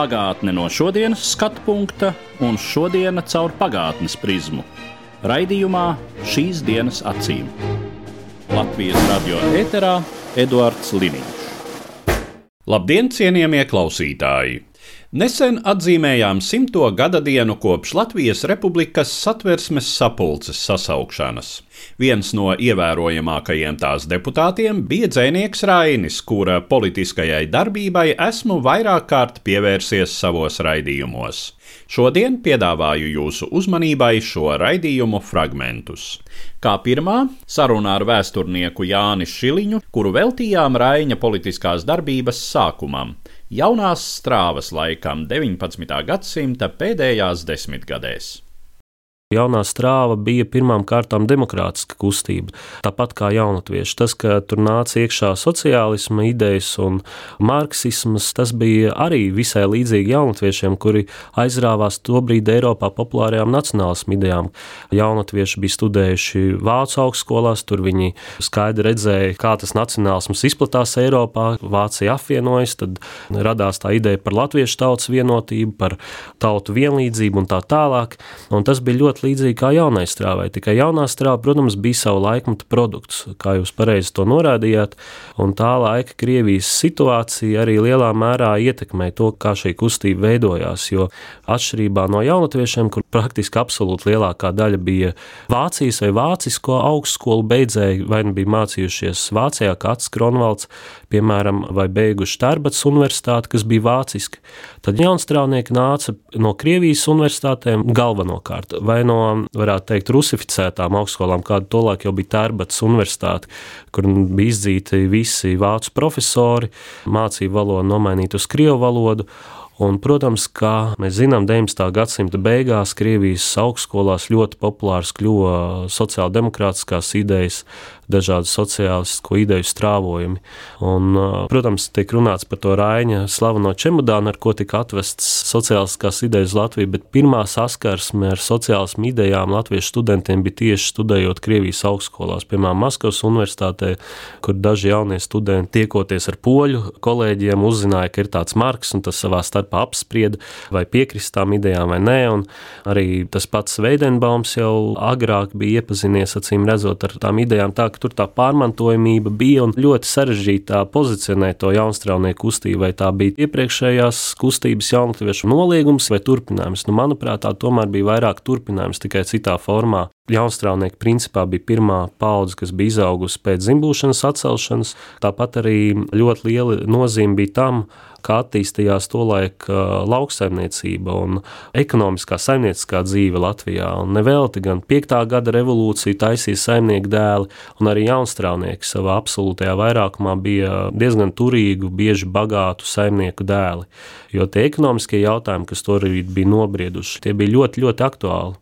Pagātne no šodienas skatu punkta un šodienas caur pagātnes prizmu. Raidījumā šīs dienas acīm. Latvijas radio eterā Eduards Liniņš. Labdien, cienījamie klausītāji! Nesen atzīmējām simto gada dienu kopš Latvijas Republikas satversmes sapulces sasaukšanas. Viens no ievērojamākajiem tās deputātiem bija dzēnieks Rainis, kura politiskajai darbībai esmu vairāk kārt pievērsies savos raidījumos. Šodien piedāvāju jūsu uzmanībai šo raidījumu fragmentus. Kā pirmā saruna ar vēsturnieku Jāni Šiliņu, kuru veltījām Raina politiskās darbības sākumam jaunās strāvas laikam 19. gadsimta pēdējās desmitgadēs. Jaunā strāva bija pirmām kārtām demokrātiska kustība, tāpat kā jaunatvieši. Tas, ka tur nāca iekšā sociālisma idejas un marksisms, tas bija arī visai līdzīgi jaunatviešiem, kuri aizrāvās tobrīd Eiropā populārajām nacionālismu idejām. Jaunatvieši bija studējuši Vācu augstskolās, tur viņi skaidri redzēja, kā tas nacionālisms izplatās Eiropā, Vācija apvienojas, tad radās tā ideja par latviešu tautas vienotību, par tautu vienlīdzību un tā tālāk. Un tas bija ļoti ļoti līdzīgi kā jaunai strāvai. Tikai jaunā strāva, protams, bija savu laikmetu produkts, kā jūs pareizi to norādījāt. Un tā laika Krievijas situācija arī lielā mērā ietekmē to, kā šī kustība veidojās. Jo atšķirībā no jaunatviešiem, kur praktiski absolūti lielākā daļa bija Vācijas vai Vācisko augstskolu beidzēji, vai nu bija mācījušies Vācijā, kā Ats Kronvalds, piemēram, vai beiguši Tarbats universitāti, kas bija vāciski, tad jaunstrāvnieki nāca no Krievijas universitātēm galvenokārt, vai no, varētu teikt, rusificētām augstskolām, kāda tolaik jau bija Tarbats universitāte, kur bija izdzīti visi vācu profesori, mācību valodu nomainīt uz krievu valodu, Un, protams, kā mēs zinām, 19. gadsimta beigās Krievijas augstskolās ļoti populārs kļuva sociāldemokrātiskās idejas, dažādu sociālistisko ideju strāvojumi. Un, protams, tiek runāts par to Raina slaveno čemodānu, ar ko tika atvests sociālistiskās idejas Latvijā, bet pirmā saskarsme ar sociālismu idejām latviešu studentiem bija tieši studējot Krievijas augstskolās, piemēram, Maskavas universitātē, kur daži jaunie studenti tiekoties ar poļu kolēģiem uzzināja, ka ir tāds marks un tas savā starpā apsprieda vai piekrist tām idejām vai nē, un arī tas pats Veidenbaums jau agrāk bija iepazinies, acīm redzot, ar tām idejām tā, ka tur tā pārmantojamība bija un ļoti sarežģītā pozicionēt to jaunstrāvnieku kustību, vai tā bija iepriekšējās kustības jaunatviešu noliegums vai turpinājums. Nu, manuprāt, tā tomēr bija vairāk turpinājums tikai citā formā. Jaunstrāvnieki principā bija pirmā paudze, kas bija izaugusi pēc dzimbūšanas atcelšanas. Tāpat arī ļoti liela nozīme bija tam, kā attīstījās tolaik lauksaimniecība un ekonomiskā saimnieciskā dzīve Latvijā. Un nevelti gan 5. gada revolūcija taisīja saimnieku dēli, un arī jaunstrāvnieki savā absolūtajā vairākumā bija diezgan turīgu, bieži bagātu saimnieku dēli. Jo tie ekonomiskie jautājumi, kas tobrīd bija nobrieduši, tie bija ļoti, ļoti aktuāli.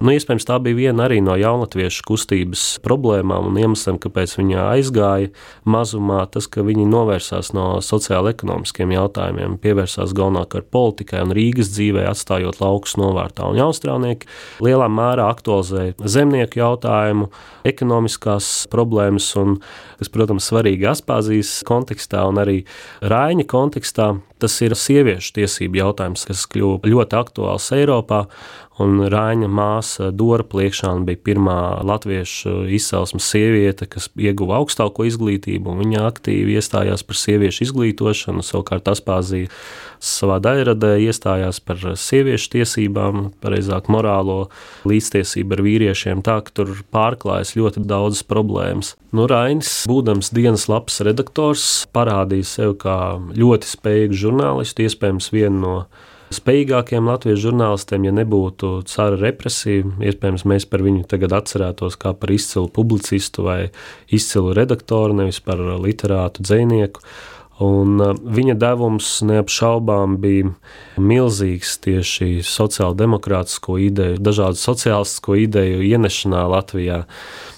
Nu, iespējams, tā bija viena arī no jaunatviešu kustības problēmām un iemesliem, kāpēc viņi aizgāja mazumā. Tas, ka viņi novērsās no sociāla-ekonomiskiem jautājumiem, pievērsās galvenokārt politikai un Rīgas dzīvē, atstājot laukus novārtā. Un jaunstrāvnieki lielā mērā aktualizēja zemnieku jautājumu, ekonomiskās problēmas, un, kas, protams, svarīgi Aspāzijas kontekstā un arī Raņa kontekstā. Tas ir sieviešu tiesību jautājums, kas kļuva ļoti aktuāls Eiropā. Un Rāņa māsa Dora Pliekšāna bija pirmā latviešu izcelsmes sieviete, kas ieguva augstāko izglītību. Viņa aktīvi iestājās par sieviešu izglītošanu, savukārt Aspāzija savā daļradē iestājās par sieviešu tiesībām, pareizāk morālo līdztiesību ar vīriešiem, tā ka tur pārklājas ļoti daudzas problēmas. Nu, Rainis, būdams dienas lapas redaktors, parādīja sevi kā ļoti spējīgu žurnālistu, iespējams vienu no spējīgākiem latviešu žurnālistiem, ja nebūtu cara represija. Iespējams, mēs par viņu tagad atcerētos kā par izcilu publicistu vai izcilu redaktoru, nevis par literātu dzinieku. Un uh, viņa devums neapšaubām bija milzīgs tieši sociāldemokrātisko ideju, dažādu sociālistisko ideju ienešanā Latvijā.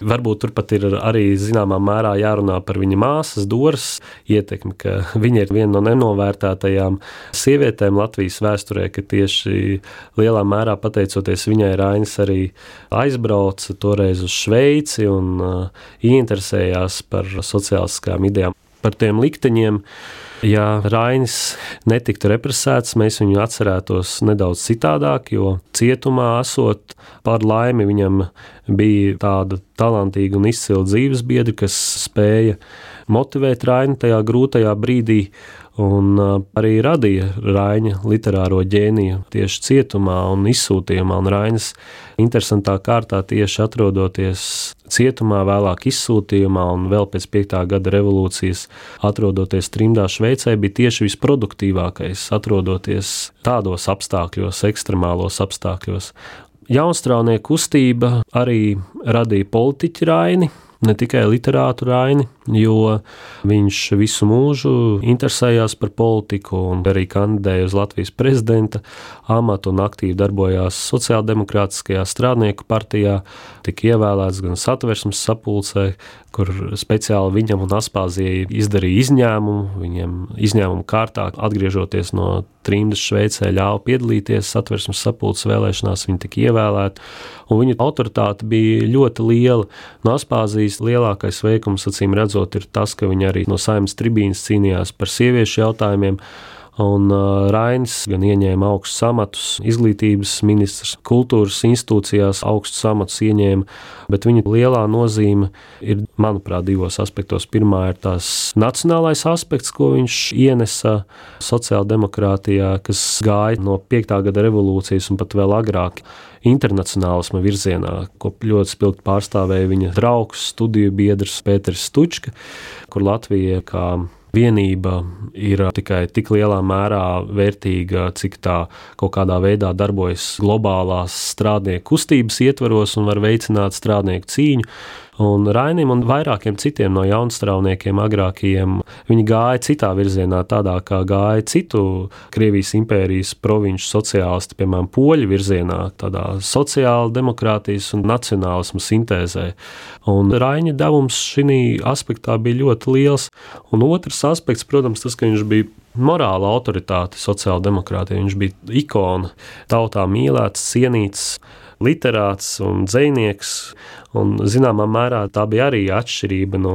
Varbūt turpat ir arī zināmā mērā jārunā par viņa māsas Doras ietekmi, ka viņa ir viena no nenovērtētajām sievietēm Latvijas vēsturē, ka tieši lielā mērā pateicoties viņai Rainis arī aizbrauca toreiz uz Šveici un uh, ieinteresējās par sociālistiskām idejām par tiem likteņiem. Ja Rainis netiktu represēts, mēs viņu atcerētos nedaudz citādāk, jo cietumā esot par laimi viņam bija tāda talantīga un izcila dzīves biedra, kas spēja motivēt Raini tajā grūtajā brīdī un arī radīja Raina literāro ģēniju tieši cietumā un izsūtījumā. Un Rainis interesantā kārtā tieši atrodoties cietumā, vēlāk izsūtījumā un vēl pēc 5. gada revolūcijas atrodoties trimdā Šveicē, bija tieši visproduktīvākais, atrodoties tādos apstākļos, ekstremālos apstākļos. Jaunstrānieku kustība arī radīja politiķi Raini, ne tikai literātu Raini, jo viņš visu mūžu interesējās par politiku un arī kandidēja uz Latvijas prezidenta amatu un aktīvi darbojās Sociāldemokrātiskajā strādnieku partijā, tika ievēlēts gan satversmes sapulcē, kur speciāli viņam un Aspāzijai izdarīja izņēmumu. Viņam izņēmumu kārtā, atgriežoties no trimdas Šveicē, ļāva piedalīties satversmes sapulces vēlēšanās, viņi tika ievēlēti, un viņa autoritāte bija ļoti liela. No Aspāzijas lielākais veikums, acīm redzot, ir tas, ka viņa arī no saimnes tribīnas cīnījās par sieviešu jautājumiem. Un Rainis gan ieņēma augstus amatus, izglītības ministrs, kultūras institūcijās augstus amatus ieņēma, bet viņa lielā nozīme ir, manuprāt, divos aspektos. Pirmā ir tās nacionālais aspekts, ko viņš ienesa sociāldemokrātijā, kas gāja no 5. gada revolūcijas un pat vēl agrāk internacionālisma virzienā, ko ļoti spilgti pārstāvēja viņa draugs, studiju biedrs Pēters Stučka, kur Latvija kā vienība ir tikai tik lielā mērā vērtīga, cik tā kaut kādā veidā darbojas globālās strādnieku kustības ietvaros un var veicināt strādnieku cīņu. Un Rainim un vairākiem citiem no jaunstrāvniekiem, agrākajiem, viņi gāja citā virzienā, tādā kā gāja citu Krievijas impērijas provinču sociālisti, piemēram, poļu virzienā, tādā sociāla demokrātijas un nacionālismu sintēzē. Un Raina devums šī aspektā bija ļoti liels. Un otrs aspekts, protams, tas, ka viņš bija morāla autoritāte sociāldemokrātija. Viņš bija ikona, tautā mīlēts, cienīts literāts un dzinieks. Un, zināmā mērā tā bija arī atšķirība no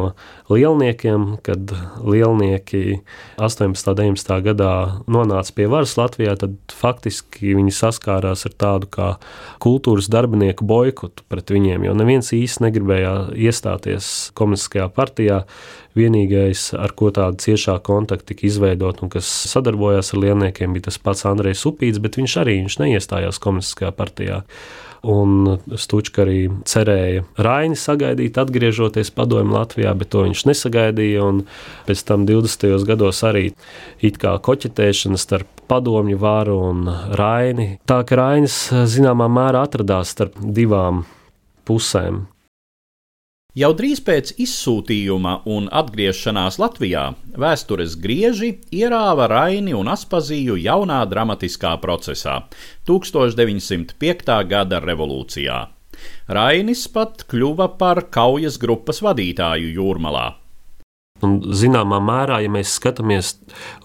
lielniekiem, kad lielnieki 18. un 19. gadā nonāca pie varas Latvijā, tad faktiski viņi saskārās ar tādu kā kultūras darbinieku boikotu pret viņiem, jo neviens īsti negribēja iestāties komunistiskajā partijā. Vienīgais, ar ko tāda ciešā kontakta tika izveidota un kas sadarbojās ar lielniekiem, bija tas pats Andrejs Upīts, bet viņš arī viņš neiestājās komunistiskajā partijā un Stučka arī cerēja Raini sagaidīt, atgriežoties padomju Latvijā, bet to viņš nesagaidīja. Pēc tam 20. gados arī it kā koķetēšana starp padomju varu un Raini. Tā ka Rainis zināmā mērā atradās starp divām pusēm. Jau drīz pēc izsūtījuma un atgriešanās Latvijā vēstures grieži ierāva Raini un Aspaziju jaunā dramatiskā procesā 1905. gada revolūcijā. Rainis pat kļuva par kaujas grupas vadītāju jūrmalā. Un, zināmā mērā, ja mēs skatāmies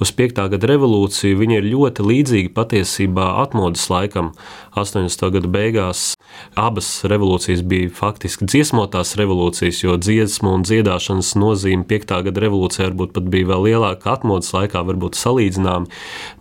uz 5. gada revolūciju, viņa ir ļoti līdzīga patiesībā atmodas laikam. 80. gada beigās abas revolūcijas bija faktiski dziesmotās revolūcijas, jo dziesmu un dziedāšanas nozīme 5. gada revolūcijā varbūt pat bija vēl lielāka atmodas laikā, varbūt salīdzināma,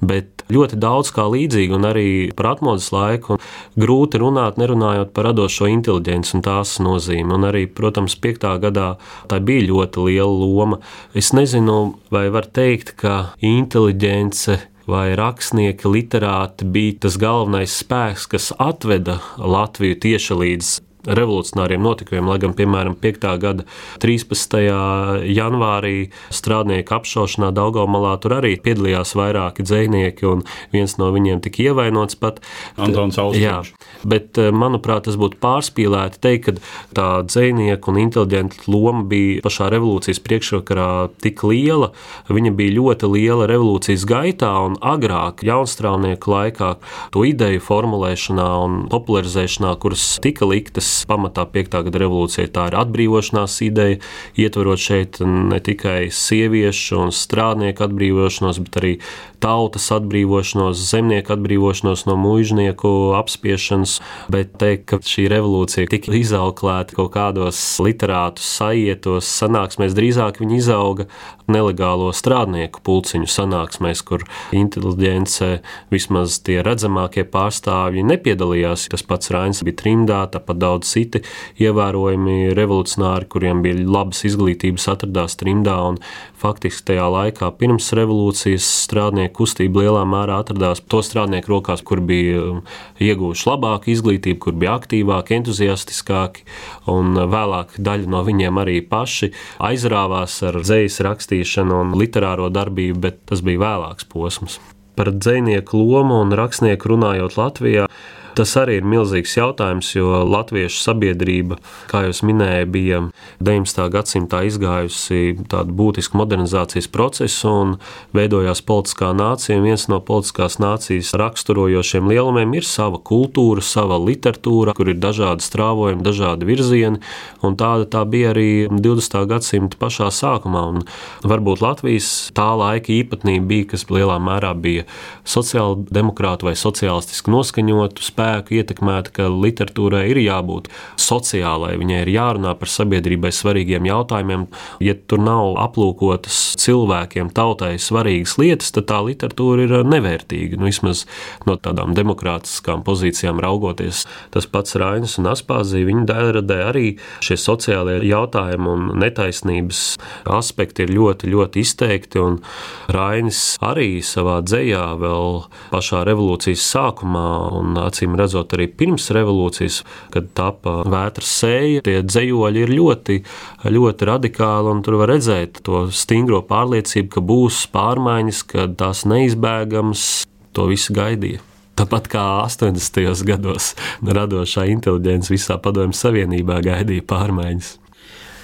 bet ļoti daudz kā līdzīgi un arī par atmodas laiku. Grūti runāt, nerunājot par radošo inteliģenci un tās nozīmi. Un arī, protams, 5. gadā tā bija ļoti liela loma Es nezinu, vai var teikt, ka inteliģence vai rakstnieki, literāti bija tas galvenais spēks, kas atveda Latviju tieši līdz revolucionāriem notikumiem. Lai gan, piemēram, 5. gada 13. janvārī strādnieku apšaušanā Daugomalā tur arī piedalījās vairāki dzinieki, un viens no viņiem tika ievainots pat Antons Austrēns. Bet, eh, manuprāt, tas būtu pārspīlēti teikt, ka tā dzinieku un inteliģenta loma bija pašā revolūcijas priekšvakarā tik liela. Viņa bija ļoti liela revolūcijas gaitā un agrāk, jaunstrāvnieku laikā, to ideju formulēšanā un popularizēšanā, kuras tika liktas pamatā 5. gada revolūcijai. Tā ir atbrīvošanās ideja, ietverot šeit ne tikai sieviešu un strādnieku atbrīvošanos, bet arī tautas atbrīvošanos, zemnieku atbrīvošanos no mužnieku apspiešanas, bet teikt, ka šī revolūcija tika izauklēta kaut kādos literātu sajietos, sanāksmēs, drīzāk viņi izauga nelegālo strādnieku pulciņu sanāksmēs, kur inteliģence, vismaz tie redzamākie pārstāvji nepiedalījās. Tas pats Rains bija trimdā, tāpat daudz citi ievērojami revolucionāri, kuriem bija labas izglītības, atradās trimdā faktiski tajā laikā pirms revolūcijas strādnieku kustība lielā mērā atradās to strādnieku rokās, kur bija um, ieguvuši labāku izglītību, kur bija aktīvāki, entuziastiskāki, un vēlāk daļa no viņiem arī paši aizrāvās ar dzejas rakstīšanu un literāro darbību, bet tas bija vēlāks posms. Par dzinieku lomu un rakstnieku runājot Latvijā, Tas arī ir milzīgs jautājums, jo latviešu sabiedrība, kā jau minēju, bija 19. gadsimtā izgājusi tādu būtisku modernizācijas procesu un veidojās politiskā nācija. Viens no politiskās nācijas raksturojošiem lielumiem ir sava kultūra, sava literatūra, kur ir dažādi strāvojumi, dažādi virzieni, tāda tā bija arī 20. gadsimta pašā sākumā. Un varbūt Latvijas tā laika īpatnība bija, kas lielā mērā bija sociāla demokrāta vai sociālistiski noskaņotu spēku ietekmēta, ka literatūrai ir jābūt sociālai, viņai ir jārunā par sabiedrībai svarīgiem jautājumiem. Ja tur nav aplūkotas cilvēkiem, tautai svarīgas lietas, tad tā literatūra ir nevērtīga. Nu, vismaz no tādām demokrātiskām pozīcijām raugoties, tas pats Rainis un Aspāzija, viņa dēļradē arī šie sociālie jautājumi un netaisnības aspekti ir ļoti, ļoti izteikti. Un Rainis arī savā dzējā vēl pašā revolūcijas sākumā un acīm acīm redzot, arī pirms revolūcijas, kad tapa vētras sēja, tie dzējoļi ir ļoti, ļoti radikāli, un tur var redzēt to stingro pārliecību, ka būs pārmaiņas, ka tās neizbēgams, to visu gaidīja. Tāpat kā 80. gados radošā inteligence visā Padomju Savienībā gaidīja pārmaiņas.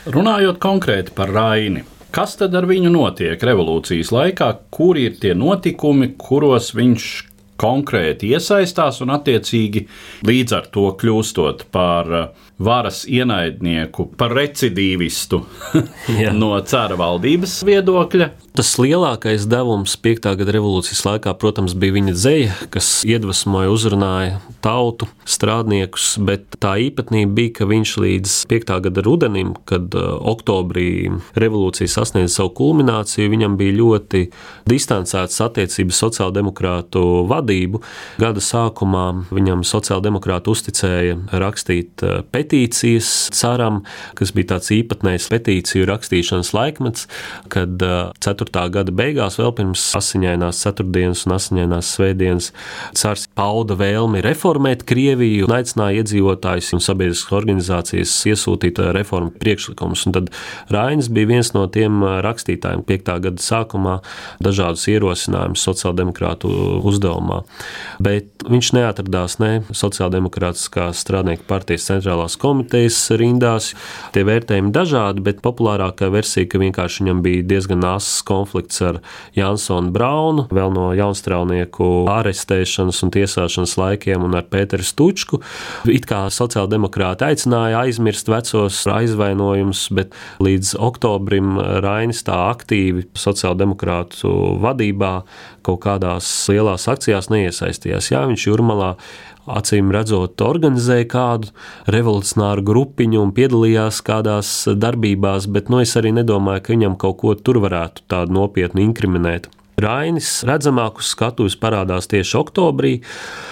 Runājot konkrēti par Raini, kas tad ar viņu notiek revolūcijas laikā, kuri ir tie notikumi, kuros viņš konkrēti iesaistās un, attiecīgi, līdz ar to kļūstot par uh, varas ienaidnieku, par recidīvistu no cara valdības viedokļa. Tas lielākais devums 5. gada revolūcijas laikā, protams, bija viņa dzeja, kas iedvesmoja, uzrunāja tautu, strādniekus, bet tā īpatnība bija, ka viņš līdz 5. gada rudenim, kad uh, oktobrī revolūcija sasniedza savu kulmināciju, viņam bija ļoti distancēts attiecības sociāldemokrātu vadību. Gada sākumā viņam sociāldemokrāti uzticēja rakstīt uh, petīcijas caram, kas bija tāds īpatnējs petīciju rakstīšanas laikmets, kad 4. Uh, 4. gada beigās, vēl pirms asiņainās ceturtdienas un asiņainās svētdienas, cars pauda vēlmi reformēt Krieviju un aicināja iedzīvotājus un sabiedriskas organizācijas iesūtīt reformu priekšlikumus. Un tad Rainis bija viens no tiem rakstītājiem 5. gada sākumā dažādus ierosinājumus sociāldemokrātu uzdevumā. Bet viņš neatradās ne sociāldemokrātiskās strādnieku partijas centrālās komitejas rindās. Tie vērtējumi dažādi, bet populārākā versija, ka vienkārši viņam bija diezgan asas konflikts ar Jansonu Braunu, vēl no jaunstrāvnieku arestēšanas un tiesāšanas laikiem, un ar Pēteru Stučku. It kā sociāldemokrāti aicināja aizmirst vecos aizvainojumus, bet līdz oktobrim Rainis tā aktīvi sociāldemokrātu vadībā kaut kādās lielās akcijās neiesaistījās. Jā, viņš jūrmalā acīm redzot, organizēja kādu revolucionāru grupiņu un piedalījās kādās darbībās, bet nu, es arī nedomāju, ka viņam kaut ko tur varētu tādu nopietnu inkriminēt. Rainis redzamāk uz skatuves parādās tieši oktobrī,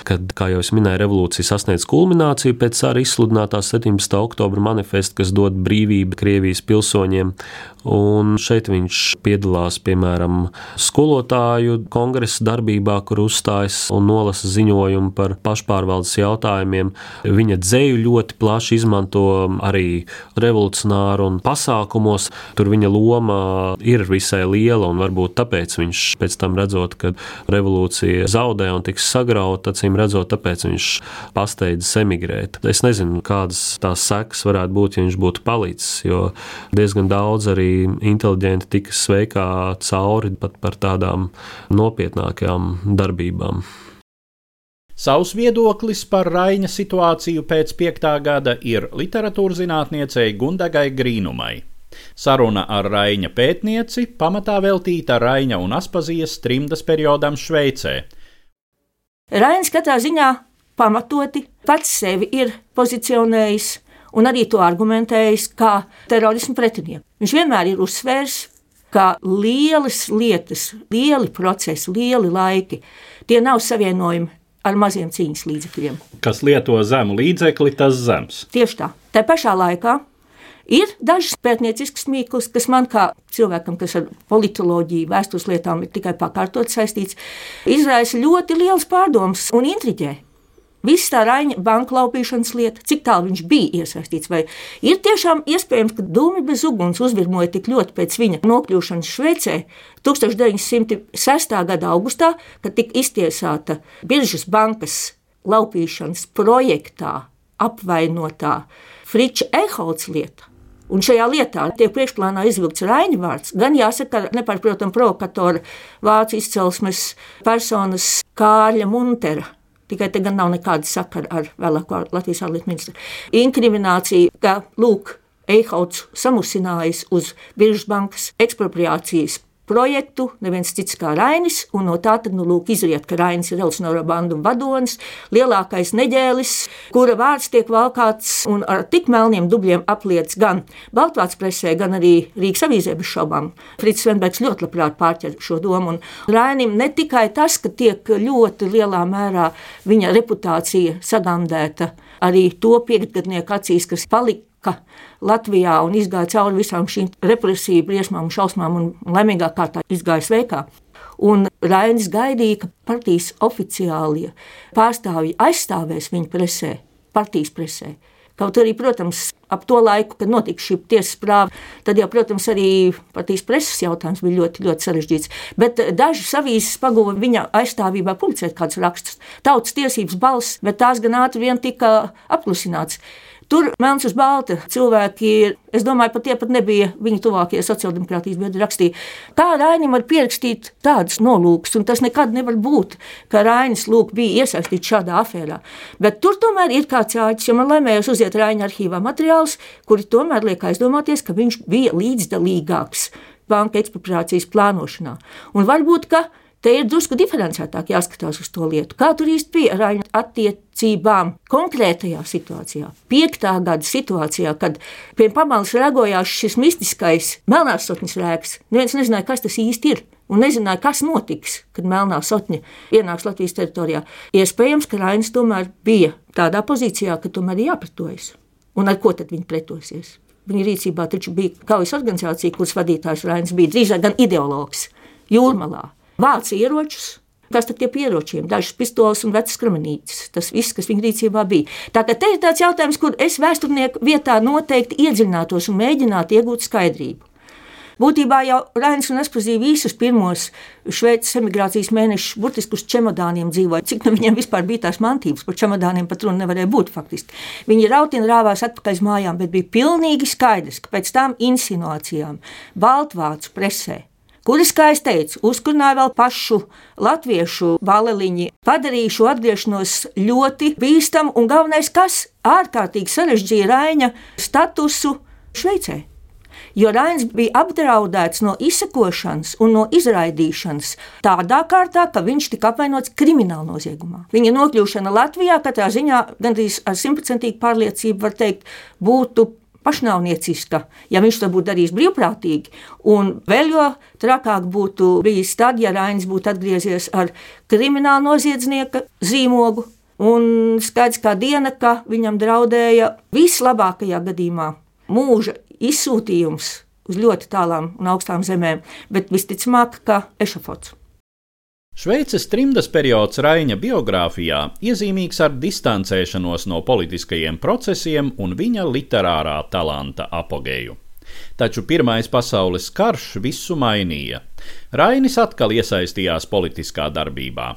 kad, kā jau es minēju, revolūcija sasniedz kulmināciju pēc arī izsludinātā 17. oktobra manifesta, kas dod brīvību Krievijas pilsoņiem. Un šeit viņš piedalās piemēram skolotāju kongresa darbībā, kur uzstājas un nolasa ziņojumu par pašpārvaldes jautājumiem. Viņa dzēju ļoti plaši izmanto arī revolucionāru un pasākumos. Tur viņa loma ir visai liela, un varbūt tāpēc viņš pēc tam redzot, ka revolūcija zaudē un tiks sagrauta, acīm redzot, tāpēc viņš pasteidzas emigrēt. Es nezinu, kādas tās sekas varētu būt, ja viņš būtu palicis, jo diezgan daudz arī inteliģenti tika sveikā cauri pat par tādām nopietnākām darbībām. Savs viedoklis par Raina situāciju pēc piektā gada ir literatūras zinātniecei Gundagai Grīnumai. Saruna ar Raina pētnieci pamatā veltīta Raina un Aspazijas trimdas periodam Šveicē. Rains katrā ziņā pamatoti pats sevi ir pozicionējis un arī to argumentējis kā terorismu pretinieku. Viņš vienmēr ir uzsvērs, ka lielas lietas, lieli procesi, lieli laiki, tie nav savienojumi ar maziem cīņas līdzekļiem. Kas lieto zemu līdzekli, tas zems. Tieši tā. Tā pašā laikā ir dažas pētnieciskas mīklas, kas man kā cilvēkam, kas ar politoloģiju, vēstures lietām ir tikai pakārtot saistīts, izraisa ļoti liels pārdomas un intriģē. Viss tā Raņa banka laupīšanas lieta, cik tālu viņš bija iesaistīts, vai ir tiešām iespējams, ka dūmi bez uguns uzvirmoja tik ļoti pēc viņa nokļūšanas Šveicē 1906. gada augustā, kad tika iztiesāta Biržas bankas laupīšanas projektā apvainotā Friča Eholts lieta. Un šajā lietā tiek priekšplānā izvilkts Raņa vārds. Gan jāsaka, nepārprotam provokatora vācu izcelsmes personas Kārļa Muntera Tikai te gan nav nekāda sakara ar vēlāko Latvijas ārlietu ministru. Inkriminācija, ka lūk, Eihauts samusinājis uz Biržas bankas ekspropriācijas projektu, neviens cits kā Rainis, un no tā tad, nu, lūk, izriet, ka Rainis ir revolucionāro bandu vadonis, lielākais neģēlis, kura vārds tiek valkāts un ar tik melniem dubļiem apliec gan Baltvāts presē, gan arī Rīgas avīzē bez šaubām. Frits Svenbergs ļoti labprāt pārķer šo domu, un Rainim ne tikai tas, ka tiek ļoti lielā mērā viņa reputācija sagandēta arī to piektgadnieku acīs, kas palika ka Latvijā un izgāja cauri visām šīm represiju briesmām šausmām un laimīgā kārtā izgāja sveikā. Un Rainis gaidīja, ka partijas oficiālie pārstāvji aizstāvēs viņu presē, partijas presē. Kaut arī, protams, ap to laiku, kad notika šī tiesas prāva, tad jau, protams, arī partijas preses jautājums bija ļoti, ļoti sarežģīts. Bet dažas avīzes paguva viņa aizstāvībā publicēt kādus rakstus. Tautas tiesības balss, bet tās gan ātri vien tika apklusināts. Tur melns uz balta cilvēki, es domāju, pat tie pat nebija viņa tuvākie sociāldemokrātijas biedri rakstīja. Kā Rainim var pierakstīt tādus nolūkus, un tas nekad nevar būt, ka Rainis lūk bija iesaistīts šādā afērā. Bet tur tomēr ir kāds āķis, jo man laimējās uziet Raina arhīvā materiālus, kuri tomēr liek aizdomāties, ka viņš bija līdzdalīgāks banka ekspropriācijas plānošanā. Un varbūt, ka Te ir drusku diferencētāk jāskatās uz to lietu. Kā tur īsti bija ar Raina attiecībām konkrētajā situācijā, piektā gada situācijā, kad pie pamalas ragojās šis mistiskais melnās sotnes rēks. Neviens nezināja, kas tas īsti ir. Un nezināja, kas notiks, kad melnā sotņa ienāks Latvijas teritorijā. Iespējams, ka Rainis tomēr bija tādā pozīcijā, ka tomēr ir jāpretojas. Un ar ko tad viņi pretosies? Viņa rīcībā taču bija kaujas organizācija, kuras vadītājs Rainis bija drīzāk gan ideologs jūrmalā vāc ieročus. Tad ir ieročiem? Dažas pistoles un vecas kramenītes. Tas viss, kas viņa rīcībā bija. Tātad te ir tāds jautājums, kur es vēsturnieku vietā noteikti iedziļinātos un mēģinātu iegūt skaidrību. Būtībā jau Rainis un Espozīja visus pirmos Šveices emigrācijas mēnešus burtiski uz čemodāniem dzīvoja. Cik nu viņiem vispār bija tās mantības, par čemodāniem pat runa nevarēja būt faktiski. Viņi rautina rāvās atpakaļ uz mājām, bet bija pilnīgi skaidrs, ka pēc tām insinuācijām Baltvācu presē kuras, kā es teicu, uzkurināja vēl pašu latviešu baleliņu, padarīja šo atgriešanos ļoti bīstamu un galvenais, kas ārkārtīgi sarežģīja Raina statusu Šveicē. Jo Rains bija apdraudēts no izsakošanas un no izraidīšanas tādā kārtā, ka viņš tika apvainots krimināla noziegumā. Viņa nokļūšana Latvijā katrā ziņā gandrīz ar simtprocentīgu pārliecību var teikt, būtu pašnāvnieciska, ja viņš to būtu darījis brīvprātīgi. Un vēl jo trakāk būtu bijis tad, ja Rainis būtu atgriezies ar krimināla noziedznieka zīmogu. Un skaidrs kā diena, ka viņam draudēja vislabākajā gadījumā mūža izsūtījums uz ļoti tālām un augstām zemēm, bet visticamāk, ka ešafots. Šveices trimdas periods Raina biogrāfijā iezīmīgs ar distancēšanos no politiskajiem procesiem un viņa literārā talanta apogēju. Taču Pirmais pasaules karš visu mainīja. Rainis atkal iesaistījās politiskā darbībā,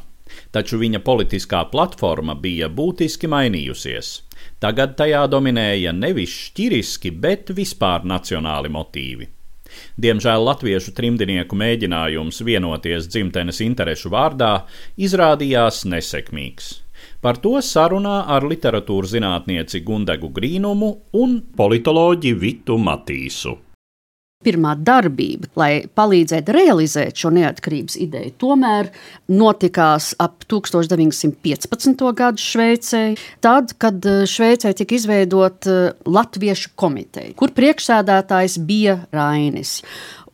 taču viņa politiskā platforma bija būtiski mainījusies. Tagad tajā dominēja nevis šķiriski, bet vispār nacionāli motīvi. Diemžēl latviešu trimdnieku mēģinājums vienoties dzimtenes interešu vārdā izrādījās nesekmīgs. Par to sarunā ar literatūras zinātnieci Gundegu Grīnumu un politoloģi Vitu Matīsu. Pirmā darbība, lai palīdzētu realizēt šo neatkarības ideju, tomēr notikās ap 1915. gadu Šveicē, tad, kad eh, Šveicē tika izveidota eh, Latviešu komiteja, kur priekšsēdētājs bija Rainis.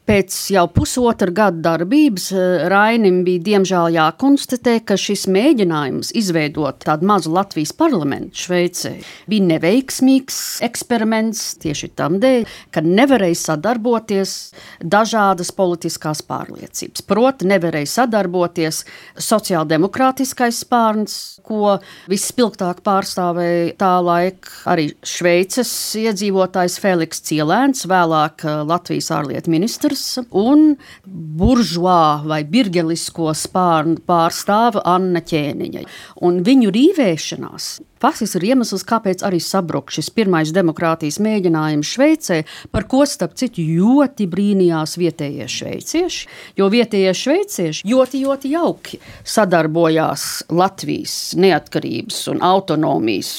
Pēc jau pusotra gada darbības eh, Rainim bija diemžēl jākonstatē, ka šis mēģinājums izveidot tādu mazu Latvijas parlamentu Šveicē bija neveiksmīgs eksperiments tieši tam dēļ, ka nevarēja sadarboties dažādas politiskās pārliecības. Proti, nevarēja sadarboties sociāldemokrātiskais spārns, ko vispilgtāk pārstāvēja tā laika arī Šveices iedzīvotājs Feliks Cielēns, vēlāk eh, Latvijas ārlietu ministrs Hitlers un buržuā vai birgelisko spārnu pārstāve Anna Ķēniņa. Un viņu rīvēšanās faktiski ir iemesls, kāpēc arī sabruk šis pirmais demokrātijas mēģinājums Šveicē, par ko starp citu ļoti brīnījās vietējie šveicieši. Jo vietējie šveicieši ļoti, ļoti jauki sadarbojās Latvijas neatkarības un autonomijas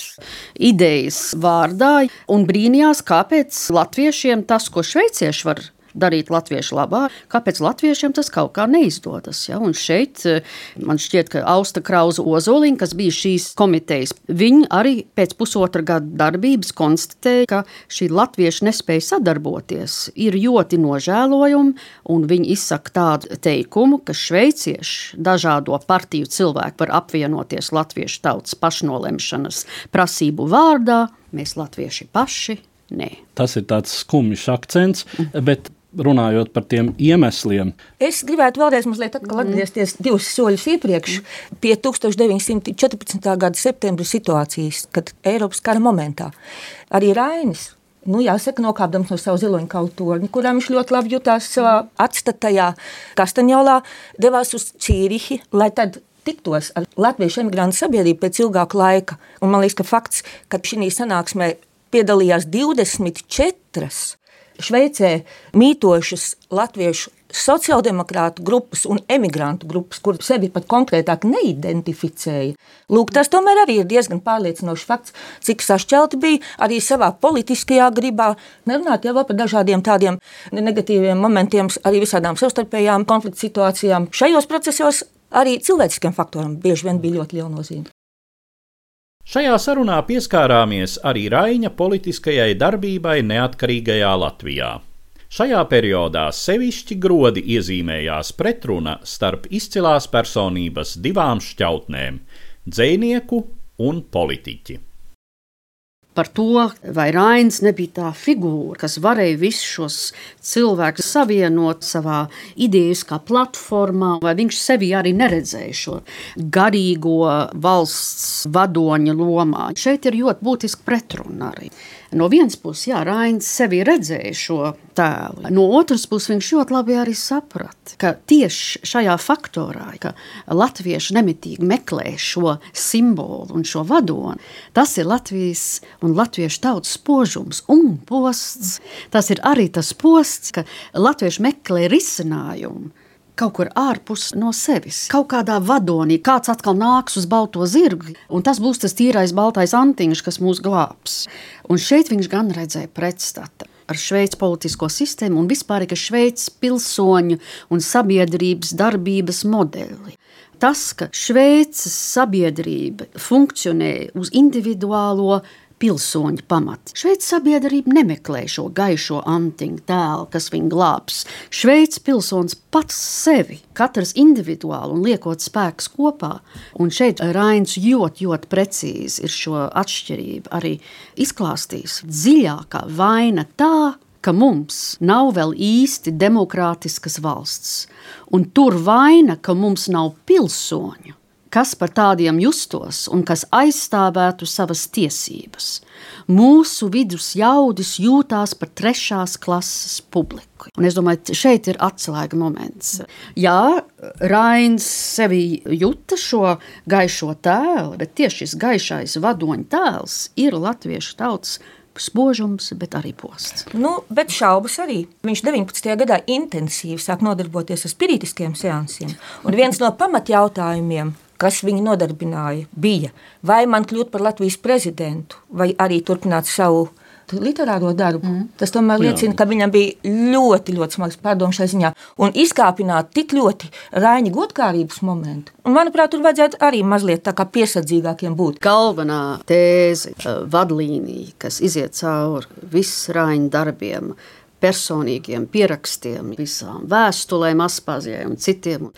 idejas vārdā un brīnījās, kāpēc latviešiem tas, ko šveicieši var darīt latviešu labā, kāpēc latviešiem tas kaut kā neizdodas. Ja? Un šeit eh, man šķiet, ka Austa Krauza Ozoliņa, kas bija šīs komitejas, viņi arī pēc pusotra gada darbības konstatēja, ka šī latvieša nespēja sadarboties ir ļoti nožēlojama, un viņi izsaka tādu teikumu, ka šveicieši dažādo partiju cilvēki var apvienoties latviešu tautas pašnolemšanas prasību vārdā, mēs latvieši paši. Nē. Tas ir tāds skumjš akcents, bet runājot par tiem iemesliem. Es gribētu vēlreiz atgriezties mm. divus soļus iepriekš, pie 1914. gada septembra situācijas, kad Eiropas kara momentā arī Rainis. Nu, jāsaka, nokāpdams no sava ziloņa kautorņa, kurā viņš ļoti labi jutās savā atstatajā Kastaņolā, devās uz Cīrihi, lai tad tiktos ar latviešu emigrantu sabiedrību pēc ilgāka laika. Un man liekas, ka fakts, ka šī sanāksmē piedalījās 24 Šveicē mītošas latviešu sociāldemokrātu grupas un emigrantu grupas, kuras sevi pat konkrētāk neidentificēja. Lūk, tas tomēr arī ir diezgan pārliecinošs fakts, cik sašķelti bija arī savā politiskajā gribā. Nerunāt jau par dažādiem tādiem negatīviem momentiem, arī visādām savstarpējām konflikta situācijām. Šajos procesos arī cilvēciskiem faktoriem bieži vien bija ļoti liela nozīme. Šajā sarunā pieskārāmies arī Raina politiskajai darbībai neatkarīgajā Latvijā. Šajā periodā sevišķi grodi iezīmējās pretruna starp izcilās personības divām šķautnēm - dzinieku un politiķi par to, vai Rains nebija tā figūra, kas varēja visus šos cilvēkus savienot savā idejiskā platformā, vai viņš sevi arī neredzēja šo garīgo valsts vadoņa lomā. Šeit ir ļoti būtiski pretruna arī. No vienas puses, jā, Rainis sevi redzēja šo tēlu, no otras puses, viņš ļoti labi arī saprata, ka tieši šajā faktorā, ka latvieši nemitīgi meklē šo simbolu un šo vadoni, tas ir Latvijas un latviešu tautas spožums un posts. Tas ir arī tas posts, ka latvieši meklē risinājumu kaut kur ārpus no sevis, kaut kādā vadonī. Kāds atkal nāks uz balto zirgu, un tas būs tas tīrais baltais antiņš, kas mūs glābs. Un šeit viņš gan redzēja pretstatu ar Šveices politisko sistēmu un vispār ar Šveices pilsoņu un sabiedrības darbības modeli. Tas, ka Šveices sabiedrība funkcionē uz individuālo pilsoņu pamati. Šveices sabiedrība nemeklē šo gaišo antiņu tēlu, kas viņu glābs. Šveices pilsonis pats sevi, katrs individuāli un liekot spēkus kopā. Un šeit Rains ļoti, ļoti precīzi ir šo atšķirību arī izklāstījis. Dziļākā vaina tā, ka mums nav vēl īsti demokrātiskas valsts, un tur vaina, ka mums nav pilsoņu kas par tādiem justos un kas aizstāvētu savas tiesības. Mūsu vidus jaudis jūtās par trešās klases publiku. Un es domāju, šeit ir atslēga moments. Jā, Rains sevi jūta šo gaišo tēlu, bet tieši šis gaišais vadoņa tēls ir latviešu tautas spožums, bet arī posts. Nu, bet šaubas arī. Viņš 19. gadā intensīvi sāk nodarboties ar spiritiskiem seansiem. Un viens no pamatjautājumiem, kas viņu nodarbināja, bija vai man kļūt par Latvijas prezidentu, vai arī turpināt savu literāro darbu. Mm. Tas tomēr liecina, Jā. ka viņam bija ļoti, ļoti smags pārdoms šai ziņā. Un izkāpināt tik ļoti rāņa godkārības momentu. Un, manuprāt, tur vajadzētu arī mazliet piesardzīgākiem būt. Galvenā tēze, eh, vadlīnija, kas iziet cauri visiem rāņa darbiem, personīgiem pierakstiem, visām vēstulēm, un citiem.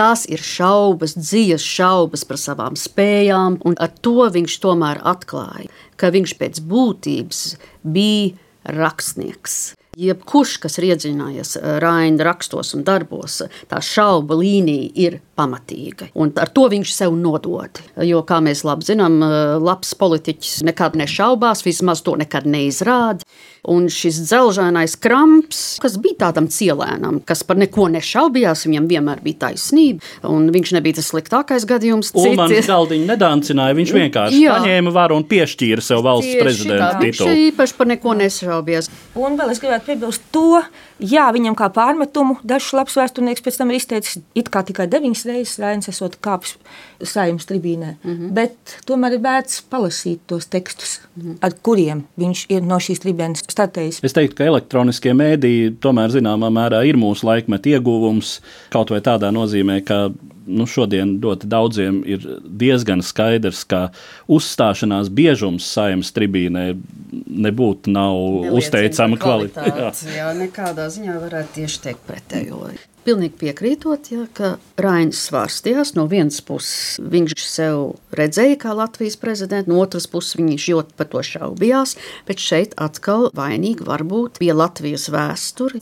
Tās ir šaubas, dziļas šaubas par savām spējām, un ar to viņš tomēr atklāja, ka viņš pēc būtības bija rakstnieks. Jebkurš, kas ir iedziļinājies eh, Raina rakstos un darbos, tā šauba līnija ir pamatīga. Un ar to viņš sev nodod. Jo, kā mēs labi zinām, eh, labs politiķis nekad nešaubās, vismaz to nekad neizrāda. Un šis dzelžainais kramps, kas bija tādam cilvēnam, kas par neko nešaubījās, viņam vienmēr bija taisnība. Un viņš nebija tas sliktākais gadījums. Ulmans galdiņu nedancināja, viņš vienkārši Jā. paņēma varu un piešķīra sev valsts prezidenta titulu. Viņš īpaši par neko nešaubījās. Un vēl es gribētu piebilst to, jā, viņam kā pārmetumu dažs labs vēsturnieks pēc tam ir izteicis, it kā tikai deviņas reizes Rainis esot kāpis saimnes tribīnē, mm -hmm. bet tomēr ir vērts palasīt tos tekstus, mm -hmm. ar kuriem viņš ir no šīs tribīnes startējis. Es teiktu, ka elektroniskie mēdīji tomēr zināmā mērā ir mūsu laikmeta ieguvums, kaut vai tādā nozīmē, ka nu, šodien ļoti daudziem ir diezgan skaidrs, ka uzstāšanās biežums saimnes tribīnē nebūtu nav uzteicama kvalitāte. kvalitāte. Jā. jā, nekādā ziņā varētu tieši teikt pretējo. Pilnīgi piekrītot, ja, ka Rainis svārstījās. No vienas puses viņš sev redzēja kā Latvijas prezidentu, no otras puses viņš ļoti par to šaubījās. Bet šeit atkal vainīgi var būt pie Latvijas vēsture.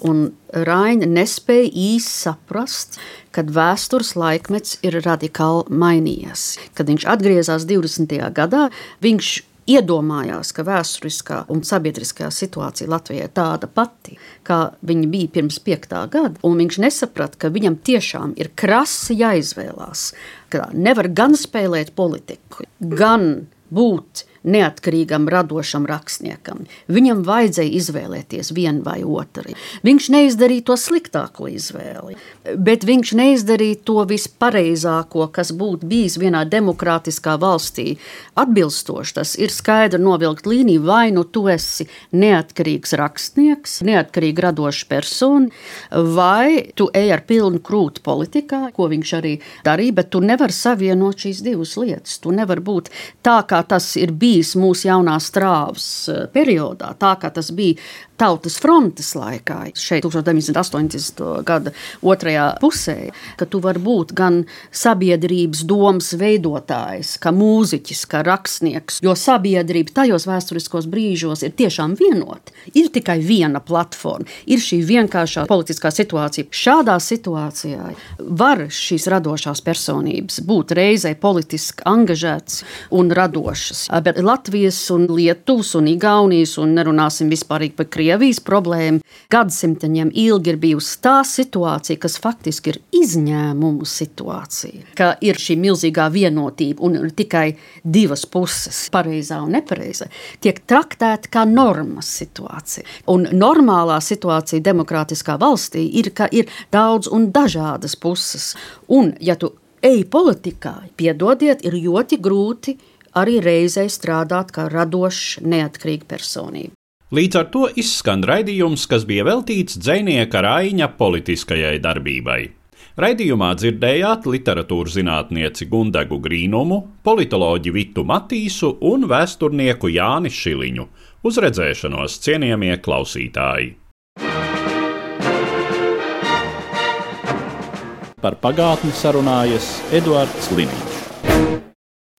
Raina nespēja īsti saprast, kad vēstures laikmets ir radikāli mainījies. Kad viņš atgriezās 20. gadā, viņš iedomājās, ka vēsturiskā un sabiedriskā situācija Latvijā ir tāda pati, kā viņa bija pirms piektā gada, un viņš nesaprata, ka viņam tiešām ir krasi jāizvēlās, ka nevar gan spēlēt politiku, gan būt neatkarīgam, radošam rakstniekam. Viņam vajadzēja izvēlēties vienu vai otru. Viņš neizdarīja to sliktāko izvēli, bet viņš neizdarīja to vispareizāko, kas būtu bijis vienā demokrātiskā valstī. Atbilstoši tas ir skaidri novilkt līniju, vai nu tu esi neatkarīgs rakstnieks, neatkarīgi radošs persona, vai tu ej ar pilnu krūtu politikā, ko viņš arī darīja, bet tu nevari savienot šīs divas lietas. Tu nevari būt tā, kā tas ir bijis bijis mūsu jaunās trāvas eh, periodā, tā kā tas bija Tautas frontes laikā, šeit 1980. gada otrajā pusē, ka tu vari būt gan sabiedrības domas veidotājs, kā mūziķis, kā rakstnieks, jo sabiedrība tajos vēsturiskos brīžos ir tiešām vienota. Ir tikai viena platforma, ir šī vienkāršā politiskā situācija. Šādā situācijā var šīs radošās personības būt reizē politiski angažētas un radošas, bet Latvijas un Lietuvas un Igaunijas un nerunāsim vispār par Krieviju Krievijas problēma gadsimtiem ilgi ir bijusi tā situācija, kas faktiski ir izņēmumu situācija. Ka ir šī milzīgā vienotība un ir tikai divas puses, pareizā un nepareizā, tiek traktēta kā normas situācija. Un normālā situācija demokrātiskā valstī ir, ka ir daudz un dažādas puses. Un, ja tu ej politikā, piedodiet, ir ļoti grūti arī reizē strādāt kā radošs, neatkarīga personība. Līdz ar to izskan raidījums, kas bija veltīts dzinieka Raina politiskajai darbībai. Raidījumā dzirdējāt literatūras zinātnieci Gundegu Grīnumu, politoloģi Vitu Matīsu un vēsturnieku Jāni Šiliņu. Uz redzēšanos, cienījamie klausītāji! Par pagātni sarunājas Eduards Liniņš.